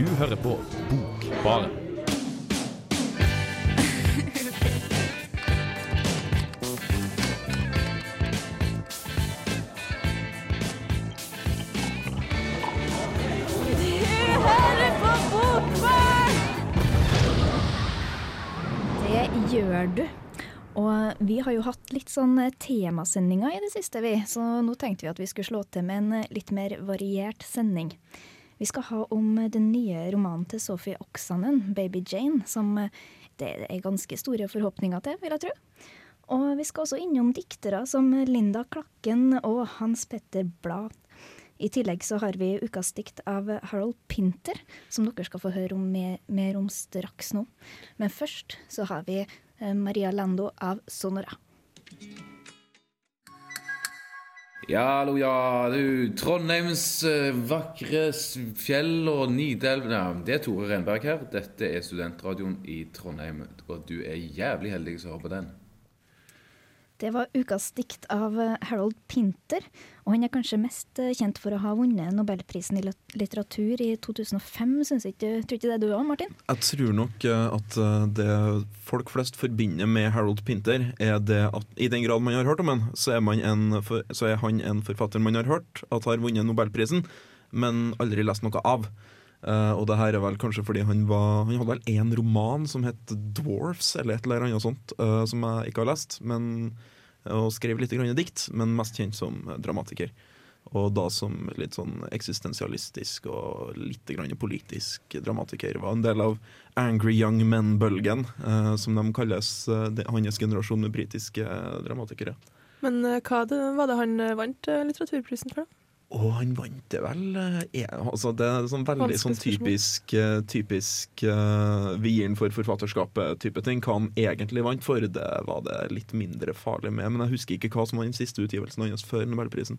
Du hører på Bokbaren. Det gjør du. Og vi har jo hatt litt sånn temasendinger i det siste, vi. Så nå tenkte vi at vi skulle slå til med en litt mer variert sending. Vi skal ha om den nye romanen til Sophie Oksanen, 'Baby Jane', som det er ganske store forhåpninger til, vil jeg tro. Og vi skal også innom diktere som Linda Klakken og Hans Petter Blad. I tillegg så har vi ukas dikt av Harold Pinter, som dere skal få høre om mer, mer om straks nå. Men først så har vi eh, Maria Lando av Sonora. Ja, hallo, ja. Du, Trondheims eh, vakre fjell og Nidelv ja, Det er Tore Renberg her. Dette er studentradioen i Trondheim. Og du er jævlig heldig som hører på den. Det var ukas dikt av eh, Harold Pinter, og han er kanskje mest eh, kjent for å ha vunnet Nobelprisen i litteratur i 2005, syns ikke Tror ikke det du òg, Martin? Jeg tror nok eh, at det folk flest forbinder med Harold Pinter, er det at i den grad man har hørt om han, så er, en, så er han en forfatter man har hørt at har vunnet Nobelprisen, men aldri lest noe av. Eh, og det her er vel kanskje fordi han var Han hadde vel én roman som het 'Dwarfs', eller et eller annet sånt, uh, som jeg ikke har lest, men, og skrev litt grann dikt, men mest kjent som dramatiker. Og da som litt sånn eksistensialistisk og litt grann politisk dramatiker. Var en del av Angry Young Men-bølgen, uh, som de kalles, det, hans generasjon med britiske dramatikere. Men hva det, var det han vant litteraturprisen for? da? Og han vant det vel eh, altså Det er sånn veldig sånn typisk, eh, typisk uh, Vi for forfatterskapet-type ting. Hva han egentlig vant for, det var det litt mindre farlig med. Men jeg husker ikke hva som var den siste utgivelsen hans før Nobelprisen.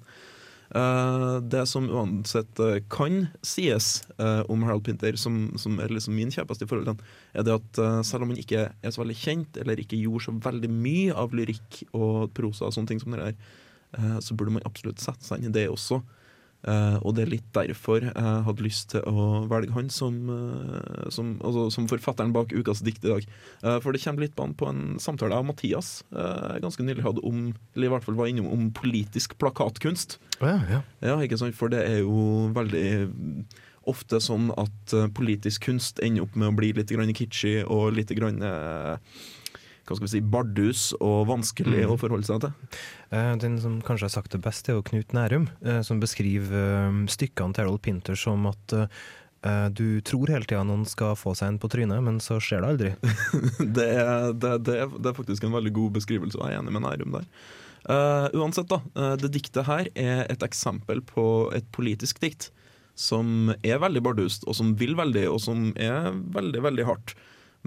Uh, det som uansett uh, kan sies eh, om Harold Pinter, som, som er liksom min kjepeste i forhold til han, er det at eh, selv om han ikke er så veldig kjent, eller ikke gjorde så veldig mye av lyrikk og prosa og sånne ting som det der, eh, så burde man absolutt sette seg inn i det også. Eh, og det er litt derfor jeg hadde lyst til å velge han som, eh, som, altså, som forfatteren bak ukas dikt i dag. Eh, for det kommer litt an på en samtale av Mathias eh, ganske nylig hadde om, eller i hvert fall var innom, om politisk plakatkunst. ja, ja. Ja, ikke sant? For det er jo veldig ofte sånn at politisk kunst ender opp med å bli litt grann kitschy og litt grann eh, hva skal vi si, bardus og vanskelig å forholde seg til. Eh, Den som kanskje har sagt det best, er jo Knut Nærum, eh, som beskriver eh, stykkene til Errol Pinter som at du tror hele tida noen skal få seg en på trynet, men så skjer det aldri. det, er, det, det, er, det er faktisk en veldig god beskrivelse, og jeg er enig med Nærum der. Uh, uansett, da. det diktet her er et eksempel på et politisk dikt som er veldig bardust, og som vil veldig, og som er veldig, veldig hardt.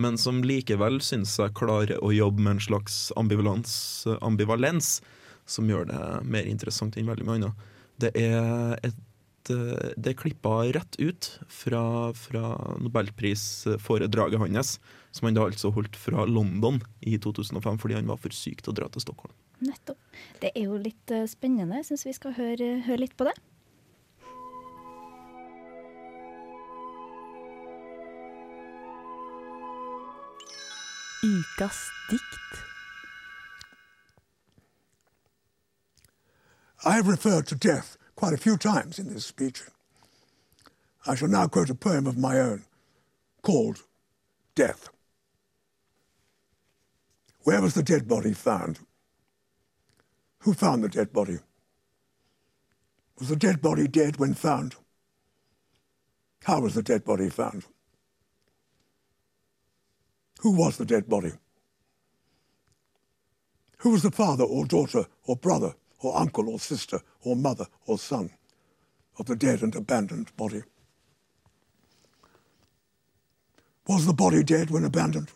Men som likevel syns jeg klarer å jobbe med en slags ambivalens, som gjør det mer interessant enn veldig mye annet. Det er et eh, er klippa rett ut fra, fra nobelprisforedraget hans, som han da altså holdt fra London i 2005 fordi han var for syk til å dra til Stockholm. Nettopp. Det er jo litt eh, spennende. Jeg syns vi skal høre, høre litt på det. Ukas dikt. I have referred to death quite a few times in this speech. I shall now quote a poem of my own called Death. Where was the dead body found? Who found the dead body? Was the dead body dead when found? How was the dead body found? Who was the dead body? Who was the father or daughter or brother or uncle or sister or mother or son of the dead and abandoned body? Was the body dead when abandoned?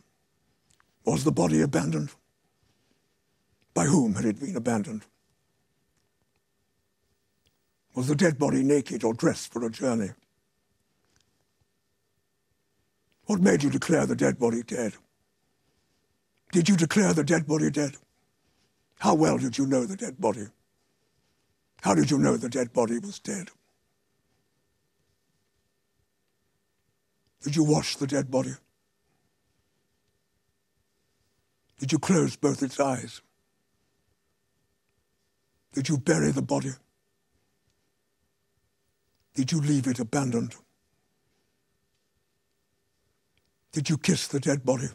Was the body abandoned? By whom had it been abandoned? Was the dead body naked or dressed for a journey? What made you declare the dead body dead? Did you declare the dead body dead? How well did you know the dead body? How did you know the dead body was dead? Did you wash the dead body? Did you close both its eyes? Did you bury the body? Did you leave it abandoned? Did you kiss the dead body?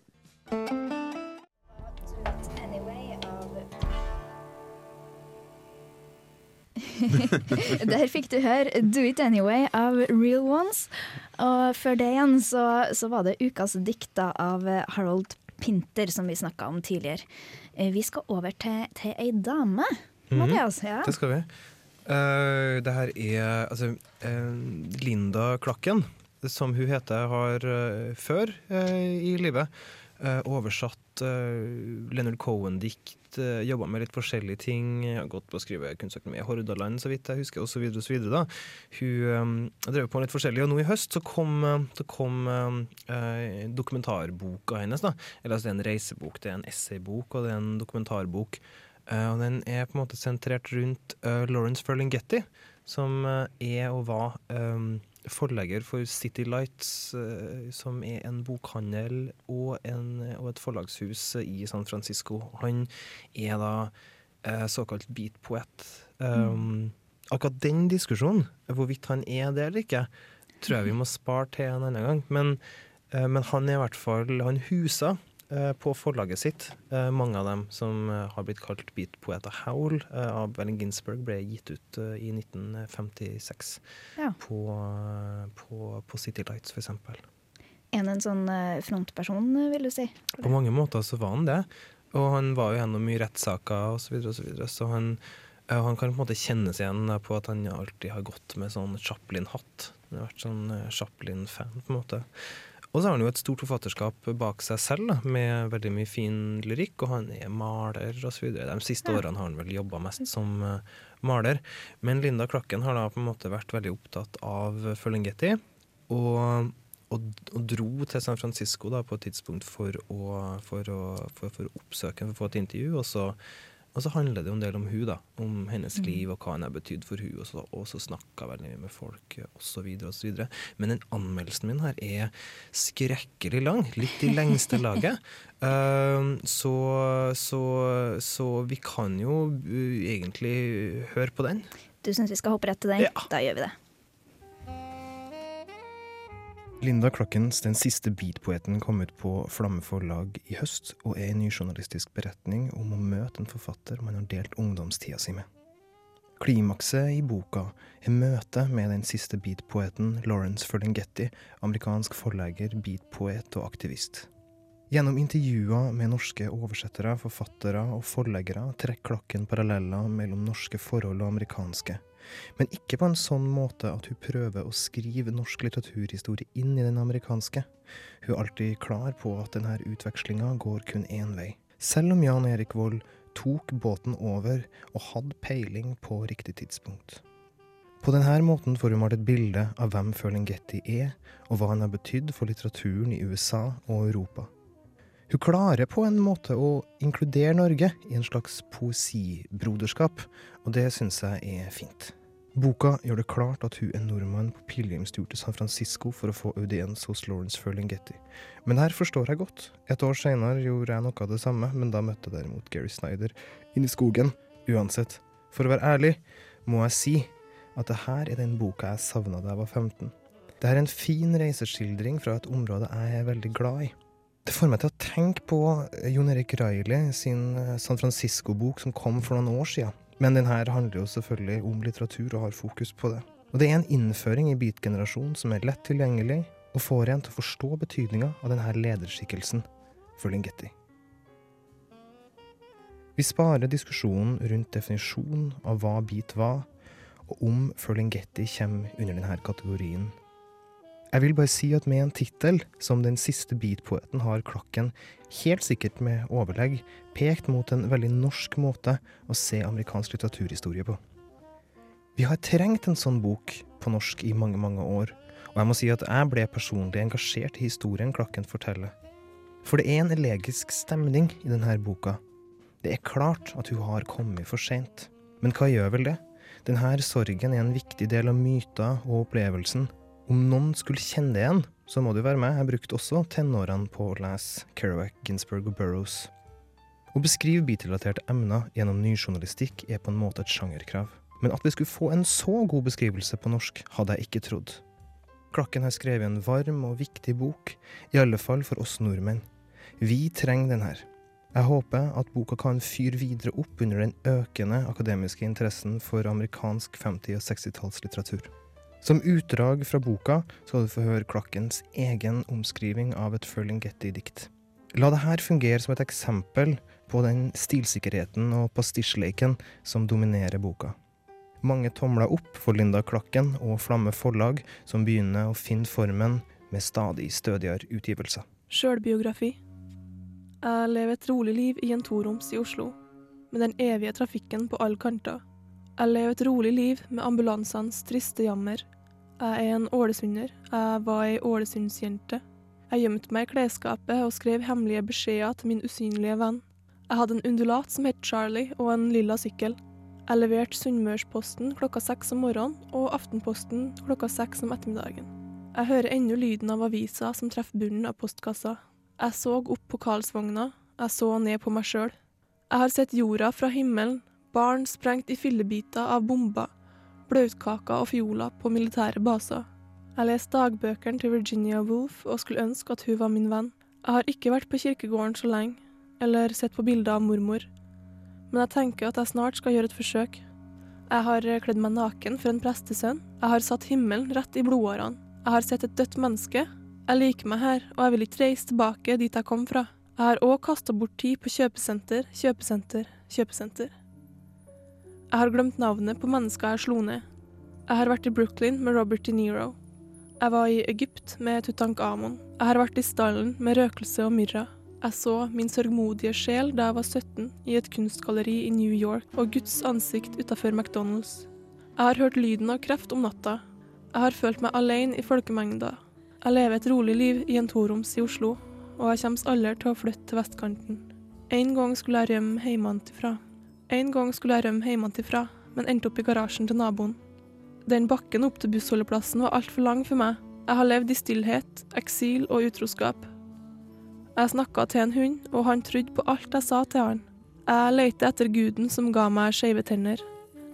Der fikk du høre 'Do It Anyway' av Real Ones. Og før det igjen så, så var det ukas dikta av Harold Pinter, som vi snakka om tidligere. Eh, Vi skal over til, til ei dame, Mathias. Ja. Det skal vi. Uh, det her er altså uh, Linda Klakken, som hun heter, har eh, før eh, i livet eh, oversatt Leonard Cohen-dikt, uh, jobba med litt forskjellige ting. Har gått på å skrive kunstøkonomi i Hordaland, så vidt jeg husker, osv. osv. Hun uh, drev på med litt forskjellig, og nå i høst så kom, så kom uh, dokumentarboka hennes. da. Eller altså Det er en reisebok, det er en essaybok og det er en dokumentarbok. Uh, og Den er på en måte sentrert rundt Lawrence Ferlinghetti, som er og var eh, forlegger for City Lights, eh, som er en bokhandel og, en, og et forlagshus i San Francisco. Han er da eh, såkalt beatpoet. Um, akkurat den diskusjonen, hvorvidt han er det eller ikke, tror jeg vi må spare til en annen gang. Men, eh, men han er i hvert fall Han huser på forlaget sitt eh, mange av dem som eh, har blitt kalt beatpoeter. Howl eh, av Ellen Ginsberg ble gitt ut eh, i 1956 Ja. på, eh, på, på City Lights, for eksempel. En en sånn eh, frontperson, eh, vil du si? På mange måter så var han det. Og han var jo gjennom mye rettssaker osv. Så, videre, og så, videre. så han, eh, han kan på en måte kjennes igjen på at han alltid har gått med sånn Chaplin-hatt. Han har vært sånn eh, Chaplin-fan, på en måte. Og så har han jo et stort forfatterskap bak seg selv, da, med veldig mye fin lyrikk, og han er maler osv. De siste årene har han vel jobba mest som uh, maler. Men Linda Klakken har da på en måte vært veldig opptatt av Ferlinghetti, og, og, og dro til San Francisco da på et tidspunkt for å, for å, for, for å oppsøke for å få et intervju. Og så, og så handler det jo en del om hun da, om hennes liv og hva han har betydd for hun, og så, og så snakka veldig mye med folk osv. osv. Men den anmeldelsen min her er skrekkelig lang, litt i lengste laget. uh, så, så, så vi kan jo uh, egentlig høre på den. Du syns vi skal hoppe rett til den? Ja. Da gjør vi det. Linda Klokkens Den siste beatpoeten kom ut på Flamme forlag i høst, og er en ny journalistisk beretning om å møte en forfatter man har delt ungdomstida si med. Klimakset i boka er møtet med den siste beatpoeten Lawrence Ferlinghetti, amerikansk forlegger, beatpoet og aktivist. Gjennom intervjuer med norske oversettere, forfattere og forleggere trekker Klokken paralleller mellom norske forhold og amerikanske. Men ikke på en sånn måte at hun prøver å skrive norsk litteraturhistorie inn i den amerikanske. Hun er alltid klar på at denne utvekslinga går kun én vei. Selv om Jan Erik Vold tok båten over og hadde peiling på riktig tidspunkt. På denne måten får hun malt et bilde av hvem Ferlinghetti er, og hva han har betydd for litteraturen i USA og Europa. Hun klarer på en måte å inkludere Norge i en slags poesibroderskap, og det syns jeg er fint. Boka gjør det klart at hun er nordmann på pilegrimstur til San Francisco for å få audiens hos Lawrence Ferlinghetti. Men her forstår jeg godt. Et år senere gjorde jeg noe av det samme, men da møtte jeg derimot Gary Snyder inn i skogen. Uansett, for å være ærlig må jeg si at det her er den boka jeg savna da jeg var 15. Det er en fin reiseskildring fra et område jeg er veldig glad i. Det får meg til å tenke på Jon Erik Reilly sin eh, San Francisco-bok som kom for noen år siden. Men den her handler jo selvfølgelig om litteratur og har fokus på det. Og det er en innføring i beat-generasjonen som er lett tilgjengelig, og får en til å forstå betydninga av denne lederskikkelsen, for Lingetti. Vi sparer diskusjonen rundt definisjonen av hva beat var, og om Ferlinghetti kommer under denne kategorien jeg vil bare si at med en tittel som Den siste beatpoeten har Klokken, helt sikkert med overlegg, pekt mot en veldig norsk måte å se amerikansk litteraturhistorie på. Vi har trengt en sånn bok på norsk i mange, mange år, og jeg må si at jeg ble personlig engasjert i historien Klokken forteller. For det er en elegisk stemning i denne boka. Det er klart at hun har kommet for seint. Men hva gjør vel det? Denne sorgen er en viktig del av myter og opplevelsen. Om noen skulle kjenne det igjen, så må du være med. Jeg brukte også tenårene på å lese Kerouac, Ginsberg og Burroughs. Å beskrive beat-relaterte emner gjennom nyjournalistikk er på en måte et sjangerkrav. Men at vi skulle få en så god beskrivelse på norsk, hadde jeg ikke trodd. Klakken har skrevet en varm og viktig bok, i alle fall for oss nordmenn. Vi trenger den her. Jeg håper at boka kan fyre videre opp under den økende akademiske interessen for amerikansk 50- og 60-tallslitteratur. Som utdrag fra boka skal du få høre Klakkens egen omskriving av et Ferlinghetti-dikt. La det her fungere som et eksempel på den stilsikkerheten og pastisjleiken som dominerer boka. Mange tomler opp for Linda Klakken og Flamme Forlag, som begynner å finne formen med stadig stødigere utgivelser. Sjølbiografi. Jeg lever et rolig liv i en toroms i Oslo, med den evige trafikken på alle kanter. Jeg lever et rolig liv med ambulansenes triste jammer. Jeg er en ålesunder. Jeg var ei ålesundsjente. Jeg gjemte meg i klesskapet og skrev hemmelige beskjeder til min usynlige venn. Jeg hadde en undulat som het Charlie, og en lilla sykkel. Jeg leverte Sunnmørsposten klokka seks om morgenen og Aftenposten klokka seks om ettermiddagen. Jeg hører ennå lyden av avisa som treffer bunnen av postkassa. Jeg så opp på Karlsvogna, jeg så ned på meg sjøl. Jeg har sett jorda fra himmelen, barn sprengt i fillebiter av bomber, blautkaker og fioler på militære baser. Jeg leste dagbøkene til Virginia Woolf og skulle ønske at hun var min venn. Jeg har ikke vært på kirkegården så lenge, eller sett på bilder av mormor, men jeg tenker at jeg snart skal gjøre et forsøk. Jeg har kledd meg naken for en prestesønn, jeg har satt himmelen rett i blodårene, jeg har sett et dødt menneske, jeg liker meg her, og jeg vil ikke reise tilbake dit jeg kom fra. Jeg har òg kasta bort tid på kjøpesenter, kjøpesenter, kjøpesenter. Jeg har glemt navnet på mennesker jeg slo ned. Jeg har vært i Brooklyn med Robert De Niro. Jeg var i Egypt med Tutankhamon. Jeg har vært i stallen med røkelse og myrra. Jeg så min sørgmodige sjel da jeg var 17, i et kunstgalleri i New York, og Guds ansikt utafor McDonald's. Jeg har hørt lyden av kreft om natta. Jeg har følt meg alene i folkemengda. Jeg lever et rolig liv i en toroms i Oslo, og jeg kommer aldri til å flytte til vestkanten. En gang skulle jeg rømme hjemmefra. En gang skulle jeg rømme hjemmefra, men endte opp i garasjen til naboen. Den bakken opp til bussholdeplassen var altfor lang for meg. Jeg har levd i stillhet, eksil og utroskap. Jeg snakka til en hund, og han trodde på alt jeg sa til han. Jeg leter etter guden som ga meg skeive tenner.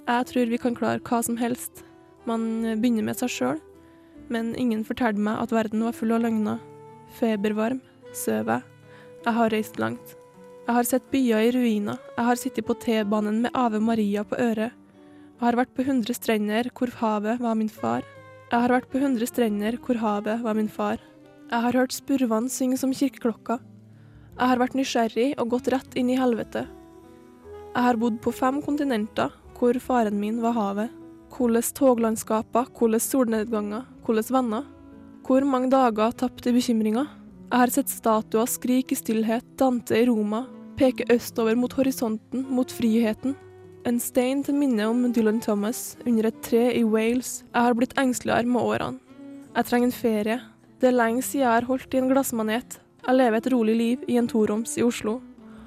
Jeg tror vi kan klare hva som helst. Man begynner med seg sjøl, men ingen fortalte meg at verden var full av løgner. Febervarm, søv jeg. Jeg har reist langt. Jeg har sett byer i ruiner. Jeg har sittet på T-banen med Ave Maria på øret. Jeg har vært på hundre strender hvor havet var min far. Jeg har vært på hundre strender hvor havet var min far. Jeg har hørt spurvene synge som kirkeklokka. Jeg har vært nysgjerrig og gått rett inn i helvete. Jeg har bodd på fem kontinenter, hvor faren min var havet. Hvordan toglandskaper, hvordan solnedganger, hvordan venner. Hvor mange dager tapt i bekymringer. Jeg har sett statuer skrike i stillhet, Dante i Roma, peke østover mot horisonten, mot friheten. En stein til minne om Dylan Thomas under et tre i Wales. Jeg har blitt engsteligere med årene. Jeg trenger en ferie. Det er lenge siden jeg har holdt i en glassmanet. Jeg lever et rolig liv i en toroms i Oslo,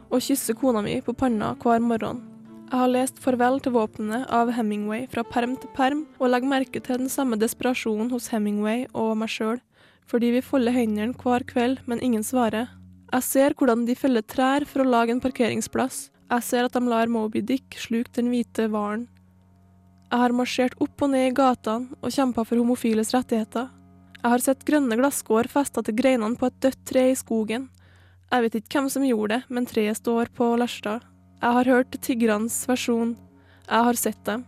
og kysser kona mi på panna hver morgen. Jeg har lest Farvel til våpnene av Hemingway fra perm til perm, og legger merke til den samme desperasjonen hos Hemingway og meg sjøl, fordi vi folder hendene hver kveld, men ingen svarer. Jeg ser hvordan de feller trær for å lage en parkeringsplass. Jeg ser at de lar Moby Dick sluke den hvite hvalen. Jeg har marsjert opp og ned i gatene og kjempa for homofiles rettigheter. Jeg har sett grønne glasskår festa til greinene på et dødt tre i skogen. Jeg vet ikke hvem som gjorde det, men treet står på Lerstad. Jeg har hørt tiggernes versjon. Jeg har sett dem.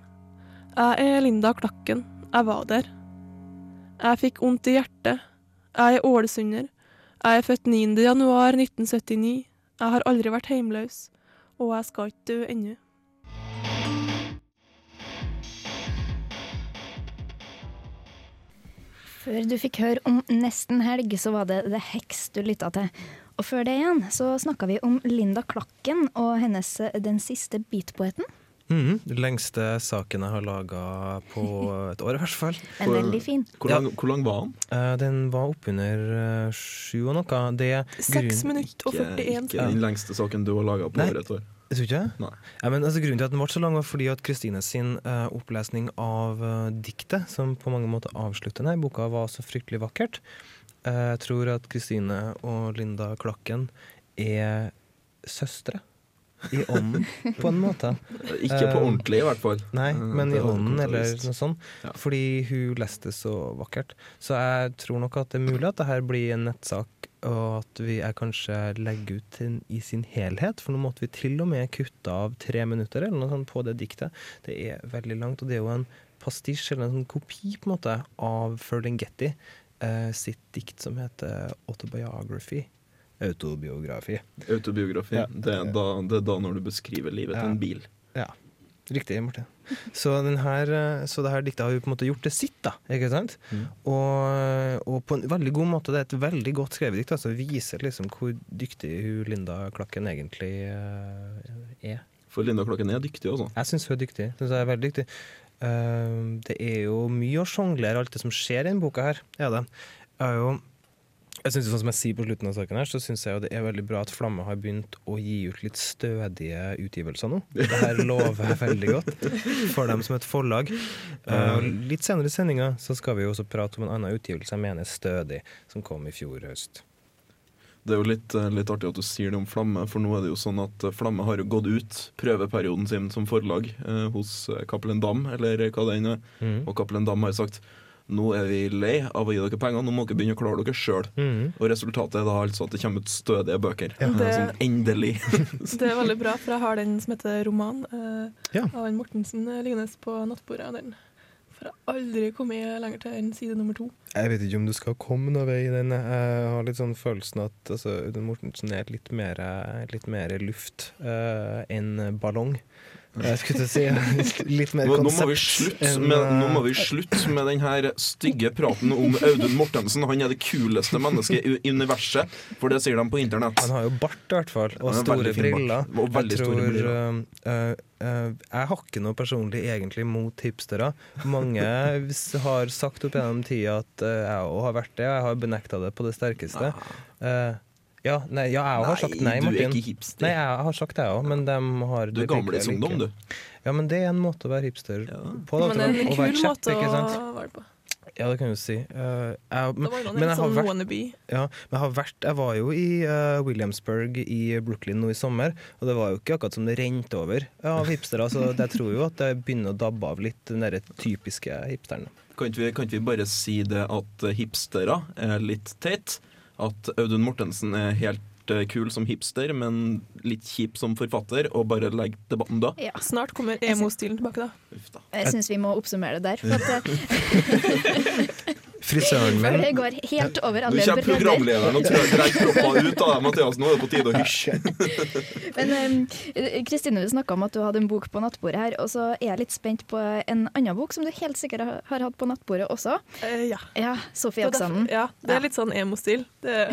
Jeg er Linda Klakken. Jeg var der. Jeg fikk vondt i hjertet. Jeg er ålesunder. Jeg er født 9. januar 1979. Jeg har aldri vært heimløs. Og jeg skal ikke dø ennå. Før du fikk høre om Nesten helg, så var det The Hex du lytta til. Og før det igjen så snakka vi om Linda Klakken og hennes Den siste beatpoeten. Den lengste saken jeg har laga på et år, i hvert fall. Den er veldig fin. Hvor lang, hvor lang var den? Uh, Den var oppunder uh, sju og noe. Det er Seks minutter og 41 ikke den lengste saken du har laga på Nei. over et år. Jeg tror ikke? Ja, men altså, grunnen til at den ble så lang, var fordi at Kristines sin eh, opplesning av uh, diktet, som på mange måter avslutter denne boka, var så fryktelig vakkert. Eh, Jeg tror at Kristine og Linda Klakken er søstre. I ånden, på en måte. Ikke på Eh, ordentlig, i hvert fall. Nei, Eh, men i ånden, eller noe sånt. Fordi hun leste så vakkert. Så jeg tror nok at det er mulig at det her blir en nettsak, og at vi er kanskje legger ut den i sin helhet. For nå måtte vi til og med kutte av tre minutter eller noe sånt på det diktet. Det er veldig langt, og det er jo en pastisj, eller en sånn kopi, på en måte, av Ferlinghetti eh, sitt dikt som heter Autobiography. Autobiografi. Autobiografi. Ja. Det, er da, det er da når du beskriver livet Ja. til en bil. Ja, riktig, Martin. Så, her, eh, så det her diktet har jo på en måte gjort det sitt, da. Ikke sant? Mm. Og, og på en veldig god måte. Det er et veldig godt skrevet dikt. Altså, viser liksom hvor dyktig hun Linda Klakken egentlig eh, er. For Linda Klakken er dyktig også. Jeg syns hun er dyktig. Synes jeg er veldig dyktig. Eh, det er jo mye å sjonglere, alt det som skjer i denne boka her. Ja, det. Er jo jeg synes, sånn som jeg sier på slutten av saken her, så syns jeg jo det er veldig bra at Flamme har begynt å gi ut litt stødige utgivelser nå. Det her lover veldig godt for dem som et forlag. Uh, litt senere i sendinga så skal vi jo også prate om en annen utgivelse jeg mener er stødig, som kom i fjor høst. Det er jo litt, eh, litt artig at du sier det om Flamme, for nå er det jo sånn at eh, Flamme har jo gått ut prøveperioden sin som forlag eh, hos Cappelen Dam, eller hva det enn er. Mm. Og Cappelen Dam har sagt nå er vi lei av å gi dere penger, nå må dere begynne å klare dere sjøl. Mm. Og resultatet er da altså at det kommer ut stødige bøker. Ja. Eh, Det- Sånn endelig. Det er veldig bra, for jeg har den som heter Roman eh, Ja. av en Mortensen eh, liggende på nattbordet. og Den får jeg aldri kommet lenger til enn side nummer to. Jeg vet ikke om du skal komme noen vei i den. Jeg har litt sånn følelsen at altså, Mortensen er litt mer, litt mer luft eh, enn ballong. Jeg skulle til å si litt mer Nå, nå, må vi slutte med, nå eh, vi slutte med den her stygge praten om Audun Mortensen. Han er det kuleste mennesket i universet, for det sier de på internett. Han har jo bart, i hvert fall, og store briller. Og veldig jeg store briller. Uh, eh, Jeg har ikke noe personlig egentlig mot hipstere. Mange har sagt opp gjennom tida at jeg òg har vært det, og jeg har benekta det på det sterkeste. Eh, ja, nei, ja, jeg har sagt nei, du er ikke hipster. Nei, jeg har sagt det òg, men de har Du er gamlisungdom, du. Ja, men det er en måte å være hipster Ja. på. Da, Men det er en kul kjapp, måte å være på. Ja, det kan du si. Uh, jeg, men, Da var jo men en jeg har sånn vært ja, men jeg har vært Jeg var jo i uh, Williamsburg i Brooklyn nå i sommer, og det var jo ikke akkurat som det rente over av hipstere. Så jeg tror jo at det begynner å dabbe av litt, den derre typiske hipsteren. Kan ikke vi, kan ikke vi bare si det at hipstere er litt teit? At Audun Mortensen er helt eh, kul som hipster, men litt kjip som forfatter, og bare legge debatten da? Ja. Snart kommer emo-stilen tilbake, da. Uff da. Jeg syns vi må oppsummere det der. For at, eh, Frisøren min Før det går helt over Nå alle kommer bredder. programlederen og drar proppa ut av deg, Mathias. Nå er det på tide å hysje. Men eh, Kristine, du snakka om at du hadde en bok på nattbordet her, og så er jeg litt spent på en annen bok som du helt sikkert har- hatt på nattbordet også. Eh, ja. Ja, Sofie Oksanen. ja, det er litt sånn emo-stil. Det-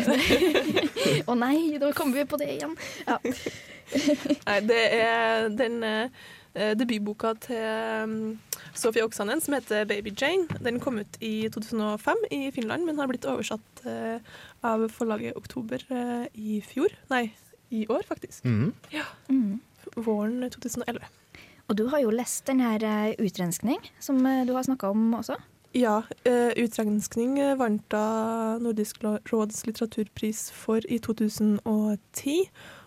Å nei, da kommer vi på det igjen. Ja. Nei, det er den eh, debutboka til um, Sofie Oksanen som heter Baby Jane. Den kom ut i 2005 i Finland, men har blitt oversatt eh, av forlaget Oktober eh, i fjor. Nei, i år faktisk. Ja, Mm. Våren 2011. Og du har jo lest den her eh, utrenskning, som du har snakka om også. Ja, uh, Utrenskning eh, vant da Nordisk råds litteraturpris for i 2010.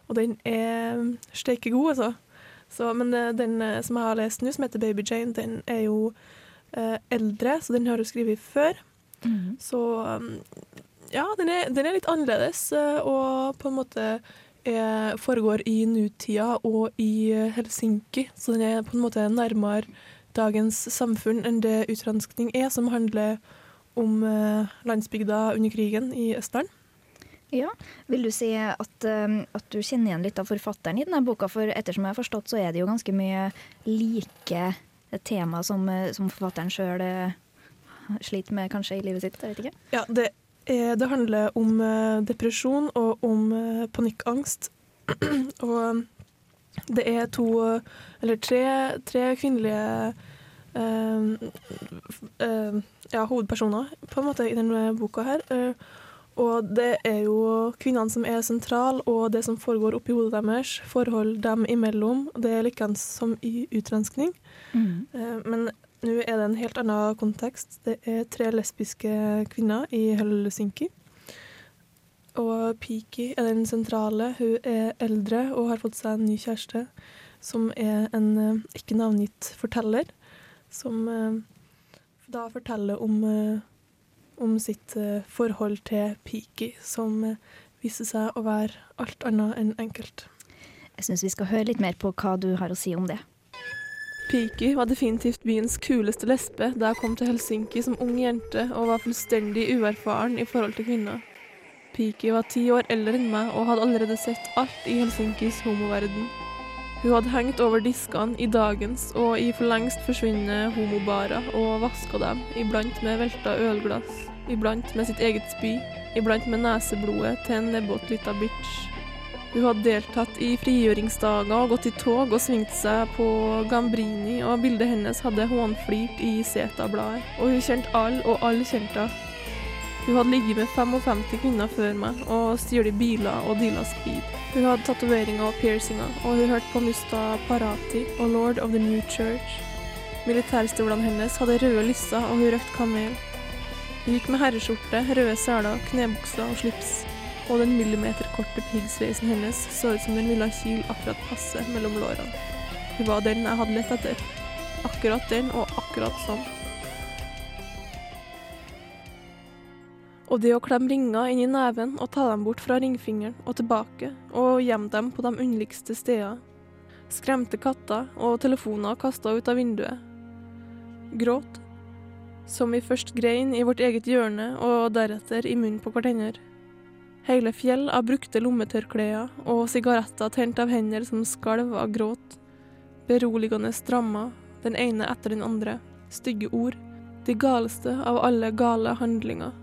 Og den er steike god, altså. Så, men eh, den eh, som jeg har lest nå, som heter Baby Jane, den er jo eh, eldre, så den har du skrevet før. Så um, ja, den er, den er litt annerledes, eh, og på en måte er, foregår i nutida og i Helsinki. Så den er på en måte nærmere dagens samfunn enn det utranskning er, som handler om eh, landsbygda under krigen i Østerdalen. Ja, Vil du si at, eh, at du kjenner igjen litt av forfatteren i denne boka? For ettersom jeg har forstått, så er det jo ganske mye like tema som, eh, som forfatteren sjøl sliter med kanskje i livet sitt. Jeg vet ikke. Ja, det, det handler om eh, depresjon og om eh, panikkangst. og det er to, eh, eller tre, tre kvinnelige øh, øh, ja, hovedpersoner på en måte i denne boka her. Eh, og det er jo kvinnene som er sentrale, og det som foregår oppi hodet deres, forhold dem imellom. Det er likeens som i utrenskning. Mm. Men nå er det en helt annen kontekst. Det er tre lesbiske kvinner i Helsinki. Og Piki er den sentrale. Hun er eldre og har fått seg en ny kjæreste, som er en eh, ikke navngitt forteller, som eh, da forteller om, eh, om sitt eh, forhold til Piki, som viste seg å være alt annet enn enkelt. Jeg syns vi skal høre litt mer på hva du har å si om det. Piki var definitivt byens kuleste lesbe da jeg kom til Helsinki som ung jente og var fullstendig uerfaren i forhold til kvinner. Piki var ti år eldre enn meg og hadde allerede sett alt i Helsinkis homoverden. Hun hadde hengt over diskene i dagens og i for lengst forsvunne homobarer og vaska dem, iblant med velta ølglass, iblant med sitt eget spy, iblant med neseblodet til en nebbete lita bitch. Hun hadde deltatt i frigjøringsdager og gått i tog og svingt seg på Gambrini, og bildet hennes hadde hånflirt i Zeta-bladet. Og hun kjente alle, og alle kjente henne. Hun hadde ligget med 55 kvinner før meg og stjålet biler og deala speed. Hun hadde tatoveringer og piercinger, og hun hørte på Musta Parati og Lord of the New Church. Militærstolene hennes hadde røde lisser, og hun røkte kamel. Hun gikk med herreskjorte, røde seler, knebukser og slips. Og den millimeterkorte piggsveisen hennes så ut som den ville kile akkurat passe mellom lårene. Hun var den jeg hadde lett etter. Akkurat den, og akkurat sånn. Og det å klemme ringer inn i neven og ta dem bort fra ringfingeren og tilbake, og gjemme dem på de underligste steder. Skremte katter og telefoner kasta ut av vinduet. Gråt. Som vi først grein i vårt eget hjørne, og deretter i munnen på hverandre. Hele fjell av brukte lommetørklær og sigaretter tent av hender som skalv av gråt. Beroligende strammer, den ene etter den andre. Stygge ord. De galeste av alle gale handlinger.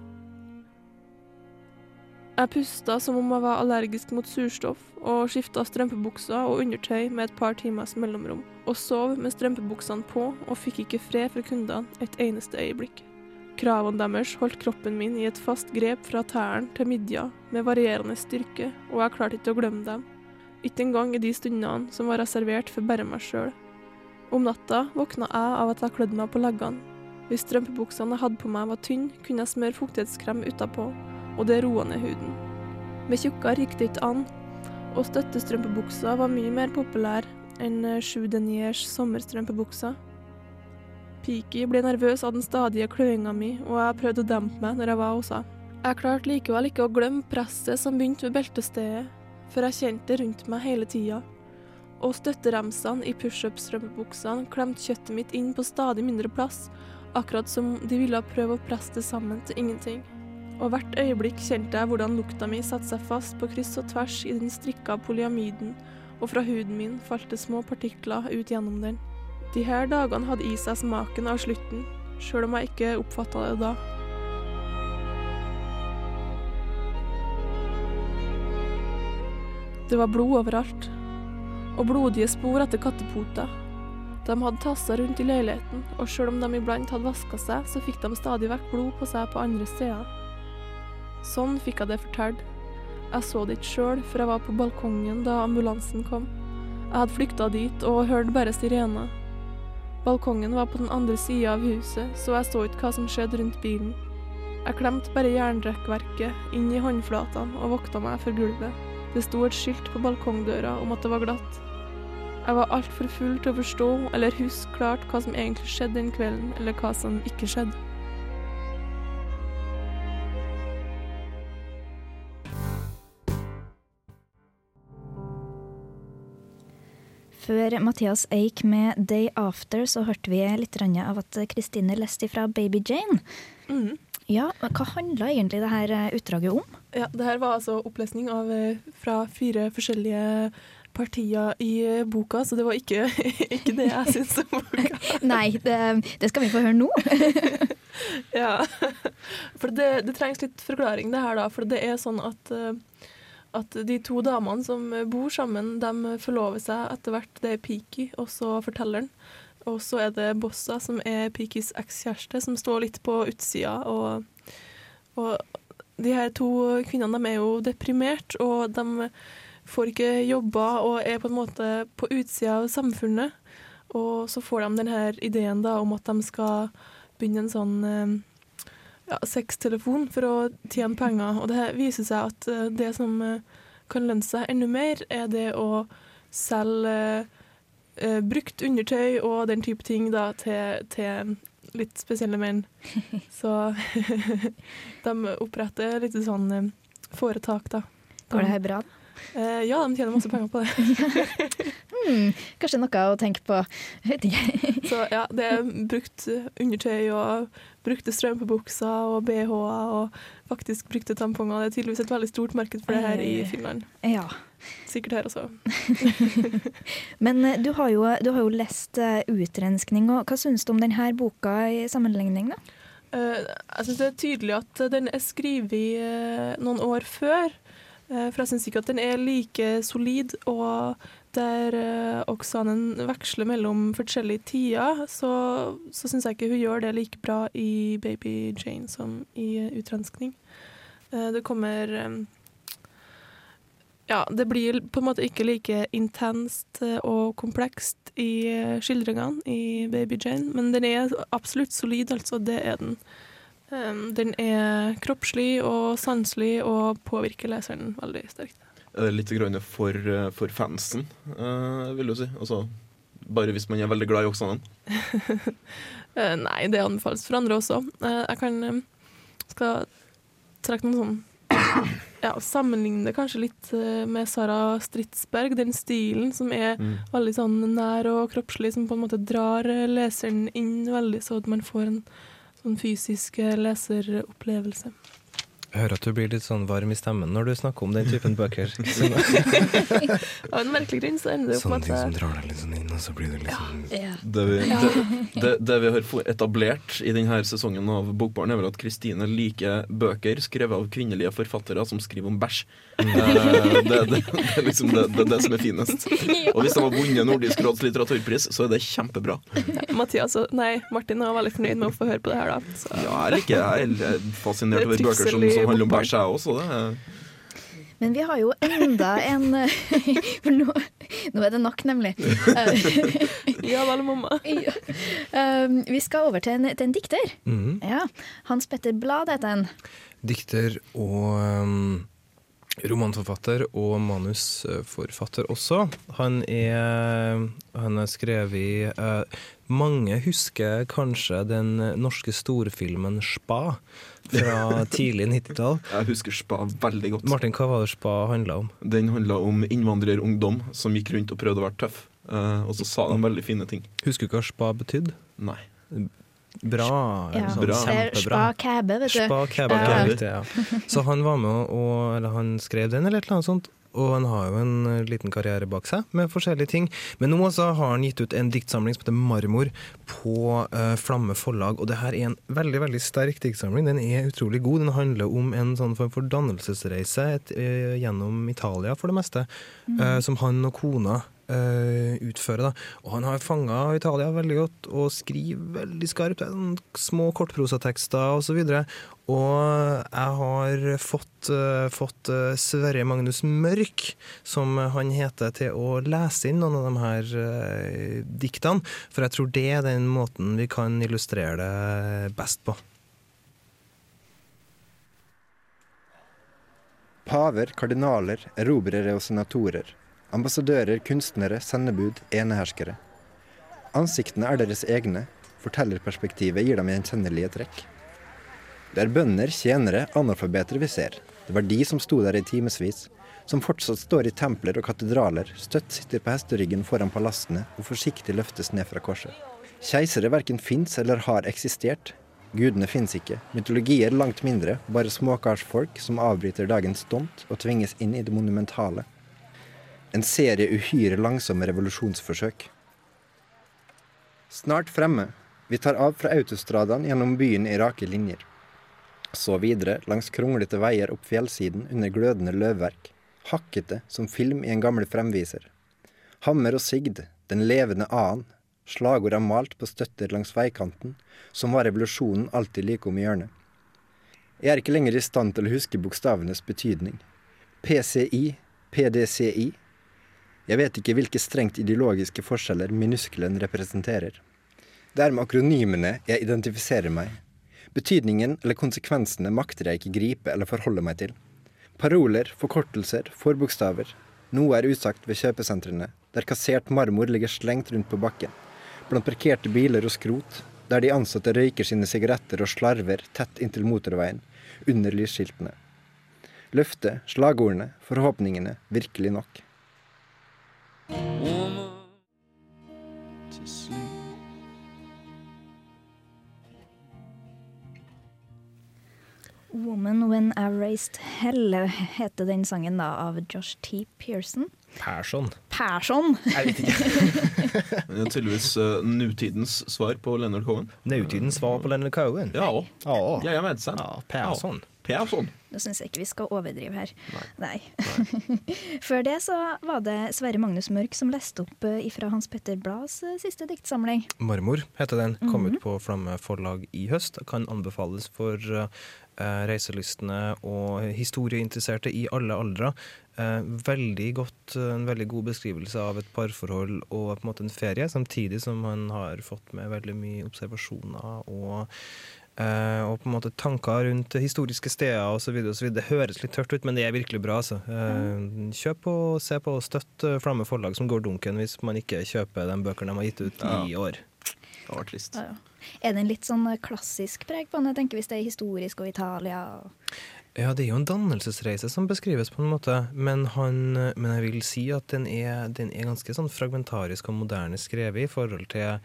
Jeg pusta som om jeg var allergisk mot surstoff, og skifta strømpebukser og undertøy med et par timers mellomrom, og sov med strømpebuksene på og fikk ikke fred fra kundene et eneste øyeblikk. Kravene deres holdt kroppen min i et fast grep fra tærne til midja, med varierende styrke, og jeg klarte ikke å glemme dem. Ikke engang i de stundene som var reservert for bare meg sjøl. Om natta våkna jeg av at jeg klødde meg på leggene. Hvis strømpebuksene jeg hadde på meg var tynne, kunne jeg smøre fuktighetskrem utapå, og det roa ned huden. Med tjukkere gikk det ikke an, og støttestrømpebuksa var mye mer populær enn sju deniers sommerstrømpebuksa. Piki ble nervøs av den stadige kløinga mi, og jeg prøvde å dempe meg når jeg var hos henne. Jeg klarte likevel ikke å glemme presset som begynte ved beltestedet, for jeg kjente det rundt meg hele tida. Og støtteremsene i pushup-strømpebuksene klemte kjøttet mitt inn på stadig mindre plass, akkurat som de ville prøve å presse det sammen til ingenting. Og hvert øyeblikk kjente jeg hvordan lukta mi satte seg fast på kryss og tvers i den strikka polyamiden, og fra huden min falt det små partikler ut gjennom den. De her dagene hadde i seg smaken av slutten, sjøl om jeg ikke oppfatta det da. Det var blod overalt, og blodige spor etter kattepoter. De hadde tassa rundt i leiligheten, og sjøl om de iblant hadde vaska seg, så fikk de stadig vekk blod på seg på andre steder. Sånn fikk jeg det fortalt. Jeg så det ikke sjøl, for jeg var på balkongen da ambulansen kom. Jeg hadde flykta dit og hørte bare sirener. Balkongen var på den andre sida av huset, så jeg så ikke hva som skjedde rundt bilen. Jeg klemte bare jernrekkverket inn i håndflatene og vokta meg for gulvet. Det sto et skilt på balkongdøra om at det var glatt. Jeg var altfor full til å forstå eller huske klart hva som egentlig skjedde den kvelden, eller hva som ikke skjedde. Før Mathias Eik med 'Day After', så hørte vi litt av at Kristine leste fra 'Baby Jane'. Mm. Ja, Hva handla egentlig det her eh, utdraget om? Ja, det her var altså opplesning av, eh, fra fire forskjellige partier i eh, boka, så det var ikke, ikke det jeg syns om boka. Nei, det, det, skal vi få høre nå. ja, for det, det, trengs litt forklaring det her, da. For det er sånn at, at de to damene som bor sammen, de forlover seg etter hvert. Det er Piki og så fortelleren. Og så er det Bossa, som er Pikis ekskjæreste, som står litt på utsida. Og, og de her to kvinnene de er jo deprimert, og de får ikke jobber og er på en måte på utsida av samfunnet. Og så får de denne ideen da om at de skal begynne en sånn ja, sextelefon for å tjene penger. Og det viser seg at eh, det som eh, kan lønne seg enda mer, er det å selge eh, brukt undertøy og den type ting da, til, til litt spesielle menn. Så de oppretter litt sånn foretak, da. Går det her bra? Eh, ja, de tjener masse penger på det. Hmm, kanskje noe å tenke på. Vet. Så ja, det er brukt undertøy og brukte strømpebukser og BH-er og faktisk brukte tamponger. Det er tydeligvis et veldig stort marked for det her i Finland. Ja. Sikkert her også. Men eh, du har jo, du har jo lest uh, utrenskning, og hva syns du om denne boka i sammenligning, da? Uh, jeg syns det er tydelig at den er skrevet uh, noen år før. Uh, for jeg syns ikke at den er like solid, og der uh, Oksanen veksler mellom forskjellige tider, så, så syns jeg ikke hun gjør det like bra i Baby Jane som i utrenskning. det kommer ja, det blir på en måte ikke like intenst eh, og komplekst i eh, skildringene i Baby Jane, men den er absolutt solid, altså. Det er den. Um, den er kroppslig og sanselig og påvirker leseren veldig sterkt. Er det litt grann for, eh, for fansen, uh, vil du si? Altså, bare hvis man er veldig glad i Oksanen? uh, nei, det anbefales for andre også. Jeg kan skal trekke noen sånn ja, sammenligne det kanskje litt med Sara Stridsberg, den stilen som er mm. veldig sånn nær og kroppslig, som på en måte drar leseren inn veldig, så at man får en sånn fysisk leseropplevelse. Hører at du blir litt sånn varm i stemmen når du snakker om den typen bøker. Av en merkelig grunn så ender det opp Sånne med ting som drar deg litt sånn inn, og så blir det litt sånn Ja. Det vi, det, det, det vi har etablert i denne sesongen av Bokbarn, er vel at Kristine liker bøker skrevet av kvinnelige forfattere som skriver om bæsj. Eh, det, det, det er liksom det, det, det som er finest. Og hvis de har vunnet Nordisk råds litteraturpris, så er det kjempebra. Mathias og nei, Martin var veldig fornøyd med å få høre på det her, da. Så. Ja, jeg liker jeg er fascinert er over bøker som, som handler om bæsj, jeg også. Det Men vi har jo enda en For nå, nå er det nok, nemlig. Ja vel, mamma. Ja. Um, vi skal over til en, til en dikter. Mhm. Ja. Hans Petter Blad heter han. Dikter og um, romanforfatter og manusforfatter også. Han er Han har skrevet i eh, Mange husker kanskje den norske storfilmen Spa fra tidlig 90-tall. Jeg husker Spa veldig godt. Martin, hva var det Spa handla om? Den handla om innvandrerungdom som gikk rundt og prøvde å være tøff. Eh, og så sa de veldig fine ting. Husker du hva Spa betydde? Nei. Bra. Ja. sånn Bra. Spa Kæbe, vet du. Spa Kebab, Ja. ja. ja. Så han var med og Eller han skrev den, eller et eller annet sånt. Og han har jo en eh, liten karriere bak seg med forskjellige ting. Men nå så har han gitt ut en diktsamling som heter Marmor på uh, Flamme forlag. Og det her er en veldig veldig sterk diktsamling. Den er utrolig god. Den handler om en sånn form for dannelsesreise et, uh, gjennom Italia, for det meste, uh, som han og kona eh, utføre. Da. Og han har fanga Italia veldig godt og skriver veldig skarpt. Små kortprosatekster osv. Og jeg har fått, uh, fått eh, Sverre Magnus Mørk, som han heter, til å lese inn noen av de her uh, diktene. For jeg tror det er den måten vi kan illustrere det best på. Paver, kardinaler, erobrere og senatorer. Ambassadører, kunstnere, sendebud, eneherskere. Ansiktene er deres egne. Fortellerperspektivet gir dem gjenkjennelige trekk. Det er bønder, tjenere, analfabeter vi ser. Det var de som sto der i timevis. Som fortsatt står i templer og katedraler, støtt sitter på hesteryggen foran palassene og forsiktig løftes ned fra korset. Keisere verken fins eller har eksistert. Gudene fins ikke. Mytologier langt mindre, bare småkarsfolk som avbryter dagens stunt og tvinges inn i det monumentale. En serie uhyre langsomme revolusjonsforsøk. Snart fremme. Vi tar av fra autostradaen gjennom byen i rake linjer. Så videre langs kronglete veier opp fjellsiden under glødende løvverk. Hakkete som film i en gammel fremviser. Hammer og sigd, den levende a-en. Slagord er malt på støtter langs veikanten, som var revolusjonen alltid like om hjørnet. Jeg er ikke lenger i stand til å huske bokstavenes betydning. PCI, PDCI. Jeg vet ikke hvilke strengt ideologiske forskjeller minuskelen representerer. Det er med akronymene jeg identifiserer meg. Betydningen eller konsekvensene makter jeg ikke gripe eller forholde meg til. Paroler, forkortelser, forbokstaver. Noe er usagt ved kjøpesentrene, der kassert marmor ligger slengt rundt på bakken. Blant parkerte biler og skrot, der de ansatte røyker sine sigaretter og slarver tett inntil motorveien, under lysskiltene. Løftet, slagordene, forhåpningene, virkelig nok. Woman When I Raised Hell heter den sangen da av Josh T. Pearson. Persson. Persson! Jeg vet ikke. Det er tydeligvis uh, nutidens svar på Leonard Cohen. Nutidens svar på Leonard Cohen. Ja, Ja. jajamensan. Ja, Persson. Persson. Nå syns jeg ikke vi skal overdrive her. Nei. Før det så var det Sverre Magnus Mørk som leste opp eh, ifra Hans Petter Blads eh, siste diktsamling. 'Marmor' heter den. Kom ut på Flamme forlag i høst. Kan anbefales for eh, reiselystne og historieinteresserte i alle aldre. Veldig godt, en veldig god beskrivelse av et parforhold og på en måte en ferie, samtidig som han har fått med veldig mye observasjoner og eh, og på en måte tanker rundt historiske steder osv. Det høres litt tørt ut, men det er virkelig bra. Altså. Uh, kjøp og se på og støtt eh, Flamme forlag, som går dunken hvis man ikke kjøper de bøkene de har gitt ut i år. Det var trist. Ja, ja. Er det en litt sånn klassisk preg på den? Jeg tenker Hvis det er historisk og Italia Ja, det er jo en dannelsesreise som beskrives, på en måte. Men, han, men jeg vil si at den er, den er ganske sånn fragmentarisk og moderne skrevet i forhold til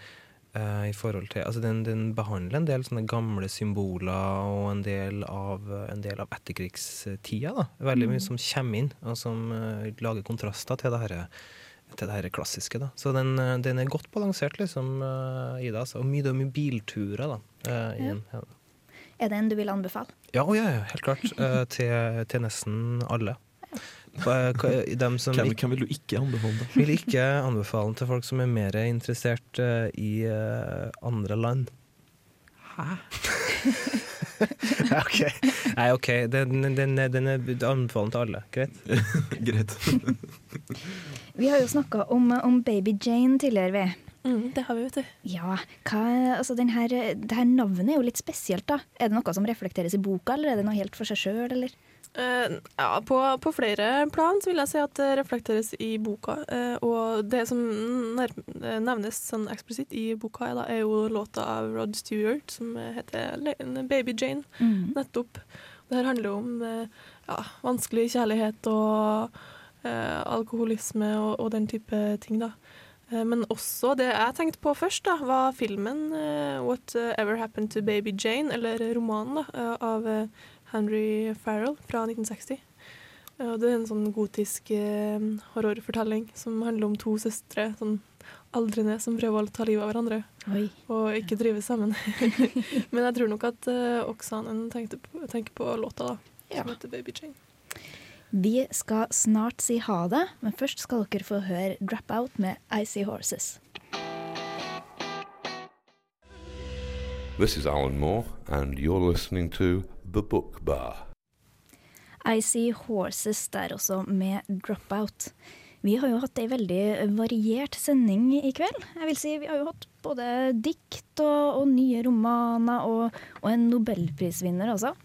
i forhold til, altså den, den behandler en del sånne gamle symboler og en del av, en del av etterkrigstida. da. Veldig mye som kommer inn, og som uh, lager kontraster til det her, til det her klassiske. da. Så den, eh, den er godt balansert liksom, uh, i det. Altså. Og mye, det er mye bilturer da. uh, i Ja. den. Ja. Er det en du vil anbefale? Ja, oh, ja, ja, helt klart. Eh, til, til nesten alle. Hva- Dem som Hvem, hvem vil du ikke anbefale det? vil ikke anbefale den til folk som er mer interessert eh, i eh, andre land. Hæ? OK. Nei, OK. Den, den, den er anbefalt til alle. Greit? Greit. Vi har jo snakka om, om Baby Jane tidligere, vi. Mm, det har vi, vet du. Ja, hva, altså den her, det her navnet er jo litt spesielt, da. Er det noe som reflekteres i boka, eller er det noe helt for seg sjøl, eller? Eh, ja, på, på flere plan så vil jeg si at det reflekteres i boka. Uh, og det som eh, nevnes sånn eksplisitt i boka, er, da, er jo låta av Rod Stewart som heter 'Baby Jane'. Nettopp. Det her handler om uh, ja, vanskelig kjærlighet og alkoholisme og, og den type ting, da. Men også det jeg tenkte på først, da, var filmen 'What Ever Happened to Baby Jane', eller romanen da, av Henry Farrell fra 1960. Eh, og Det er en sånn gotisk eh, horrorfortelling som handler om to søstre, sånn aldrende, som prøver å ta livet av hverandre Oi. og ikke drive sammen. Men jeg tror nok at uh, Oksanen tenkte på, tenker på låta, da, Ja. som heter 'Baby Jane'. Vi skal snart si ha det, men først skal dere få høre Drop Out med Icy Horses. This is Alan Moore, and you're listening to The Book Bar. Icy Horses der også, med Dropout. Vi har jo hatt ei veldig variert sending i kveld. Jeg vil si Vi har jo hatt både dikt og, og nye romaner og, og en nobelprisvinner også.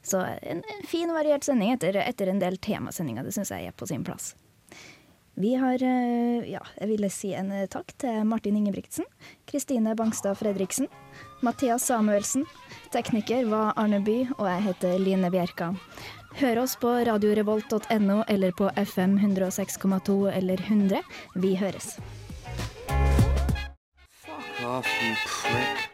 Så en, en fin, variert sending etter, etter en del temasendinger. Det syns jeg er på sin plass. Vi har, eh, ja, jeg ville si en eh, takk til Martin Ingebrigtsen, Kristine Bangstad Fredriksen, Mathias Samuelsen. Tekniker var Arne By, og jeg heter Line Bjerka. Hør oss på radiorevolt.no eller på FM 106,2 eller 100. Vi høres. Fuck off, you prick.